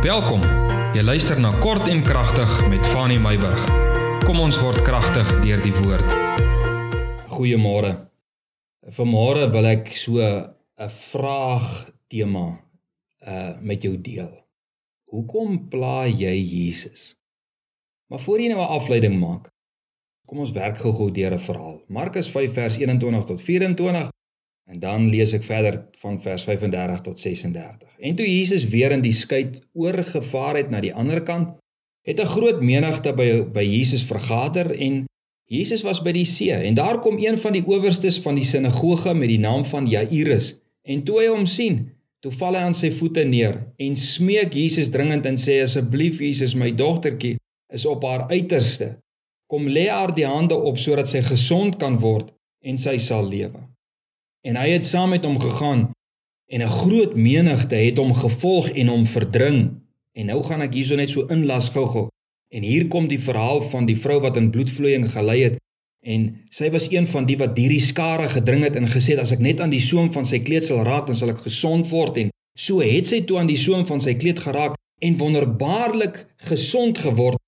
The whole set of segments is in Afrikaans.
Welkom. Jy luister na Kort en Kragtig met Fanny Meyburg. Kom ons word kragtig deur die woord. Goeiemôre. Vanmôre wil ek so 'n vraag tema uh met jou deel. Hoekom pla jy Jesus? Maar voor jy nou 'n afleiding maak, kom ons werk gou-gou deur 'n verhaal. Markus 5 vers 21 tot 24 En dan lees ek verder van vers 35 tot 36. En toe Jesus weer in die skei oorgevaar het na die ander kant, het 'n groot menigte by by Jesus vergader en Jesus was by die see en daar kom een van die owerstes van die sinagoge met die naam van Jairus en toe hy hom sien, toe val hy aan sy voete neer en smeek Jesus dringend en sê asseblief Jesus my dogtertjie is op haar uiterste. Kom lê haar die hande op sodat sy gesond kan word en sy sal lewe. En hy het saam met hom gegaan en 'n groot menigte het hom gevolg en hom verdring. En nou gaan ek hierso net so inlas gou-gou. En hier kom die verhaal van die vrou wat in bloedvloeiing gelei het en sy was een van die wat hierdie skare gedring het en gesê het as ek net aan die soem van sy kleed sal raak dan sal ek gesond word en so het sy toe aan die soem van sy kleed geraak en wonderbaarlik gesond geword.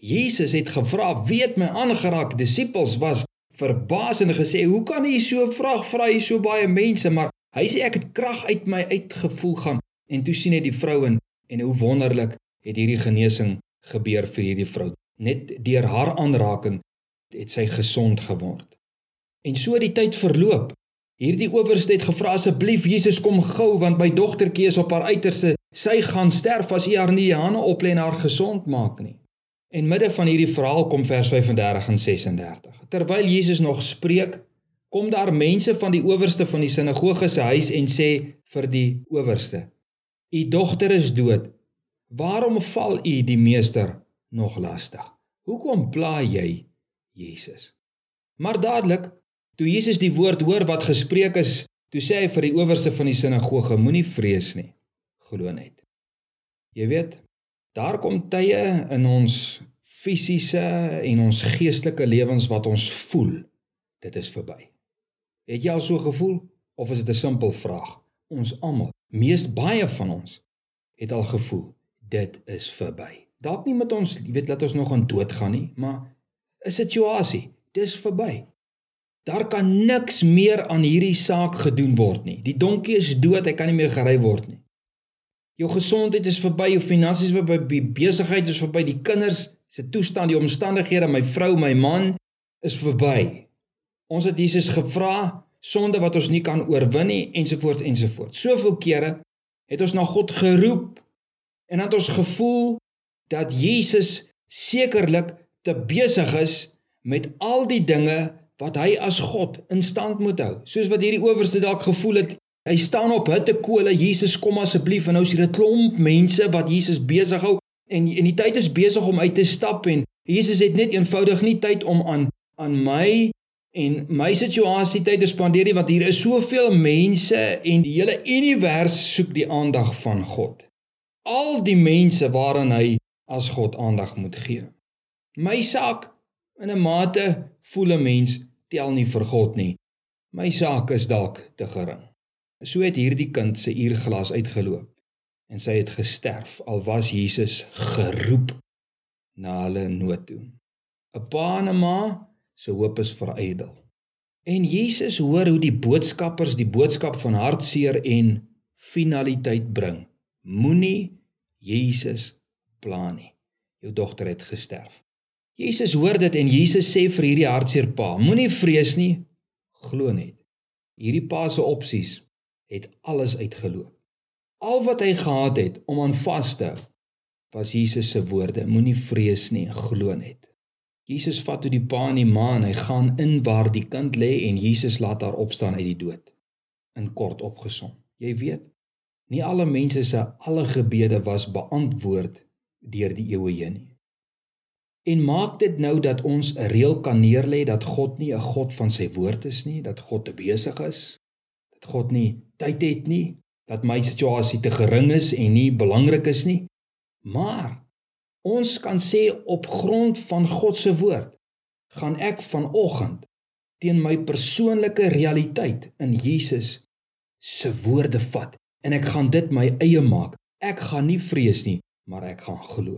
Jesus het gevra, "Wie het my aangeraak?" Disippels was verbaas en gesê, "Hoe kan hy so vraag vra hy so baie mense?" Maar hy sê ek het krag uit my uitgevoel gaan en toe sien hy die vrou en en hoe wonderlik het hierdie genesing gebeur vir hierdie vrou. Net deur haar aanraking het sy gesond geword. En so die tyd verloop. Hierdie owerste het gevra asseblief Jesus kom gou want my dogtertjie is op haar uiterste. Sy gaan sterf as u haar nie hande oplê en haar gesond maak nie. En midde van hierdie verhaal kom vers 35 en 36. Terwyl Jesus nog spreek, kom daar mense van die owerste van die sinagoge se huis en sê vir die owerste: "U dogter is dood. Waarom val u die meester nog lastig? Hoekom pla jy Jesus?" Maar dadelik, toe Jesus die woord hoor wat gespreek is, toe sê hy vir die owerste van die sinagoge: "Moenie vrees nie. Glo net." Jy weet, Daar kom tye in ons fisiese en ons geestelike lewens wat ons voel dit is verby. Het jy al so gevoel of is dit 'n simpel vraag? Ons almal, mees baie van ons het al gevoel dit is verby. Dalk nie met ons, jy weet, laat ons nog aan dood gaan nie, maar 'n situasie, dis verby. Daar kan niks meer aan hierdie saak gedoen word nie. Die donkie is dood, hy kan nie meer gery word nie. Jou gesondheid is verby, jou finansies is verby, besigheid is verby, die kinders se toestand, die omstandighede, my vrou, my man is verby. Ons het Jesus gevra sonde wat ons nie kan oorwin nie ensovoorts ensovoorts. Soveel kere het ons na God geroep en het ons gevoel dat Jesus sekerlik te besig is met al die dinge wat hy as God in stand moet hou. Soos wat hierdie owerste dalk gevoel het, Hy staan op hittekole, Jesus kom asseblief en nou is hier 'n klomp mense wat Jesus besig hou en en die tyd is besig om uit te stap en Jesus het net eenvoudig nie tyd om aan aan my en my situasie tyd te spandeer nie want hier is soveel mense en die hele univers soek die aandag van God. Al die mense waaraan hy as God aandag moet gee. My saak in 'n mate voel 'n mens tel nie vir God nie. My saak is dalk te gering. So het hierdie kind se uurglas uitgeloop en sy het gesterf al was Jesus geroep na hulle nood toe. 'n Pa en 'n ma se hoop is verydel. En Jesus hoor hoe die boodskappers die boodskap van hartseer en finaliteit bring. Moenie Jesus pla nie. Jou dogter het gesterf. Jesus hoor dit en Jesus sê vir hierdie hartseer pa: Moenie vrees nie, glo net. Hierdie pa se opsies het alles uitgeloop. Al wat hy gehad het om aan vas te hou, was Jesus se woorde: Moenie vrees nie, glo net. Jesus vat toe die pa en die ma en hy gaan in waar die kind lê en Jesus laat haar opstaan uit die dood. In kort opgesom. Jy weet, nie alle mense se alle gebede was beantwoord deur die eeue heen nie. En maak dit nou dat ons 'n reël kan neerlê dat God nie 'n God van sy woord is nie, dat God te besig is, God nie tyd het nie, dat my situasie te gering is en nie belangrik is nie. Maar ons kan sê op grond van God se woord gaan ek vanoggend teen my persoonlike realiteit in Jesus se woorde vat en ek gaan dit my eie maak Ek gaan nie vrees nie, maar ek gaan glo.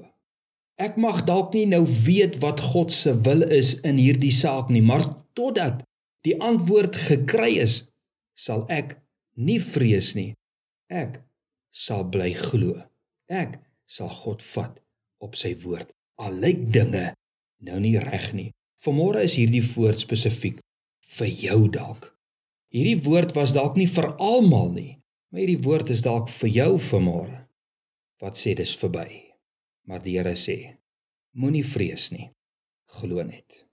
Ek mag dalk nie nou weet wat God se wil is in hierdie saak nie, maar totdat die antwoord gekry is, sal ek nie vrees nie. Ek sal bly glo. Ek sal God vat op sy woord. Al lyk dinge nou nie reg nie. Vanmôre is hierdie woord spesifiek vir jou dalk. Hierdie woord was dalk nie vir almal nie, maar hierdie woord is dalk vir jou vanmôre. Wat sê dis verby. Maar die Here sê: Moenie vrees nie. Glo net.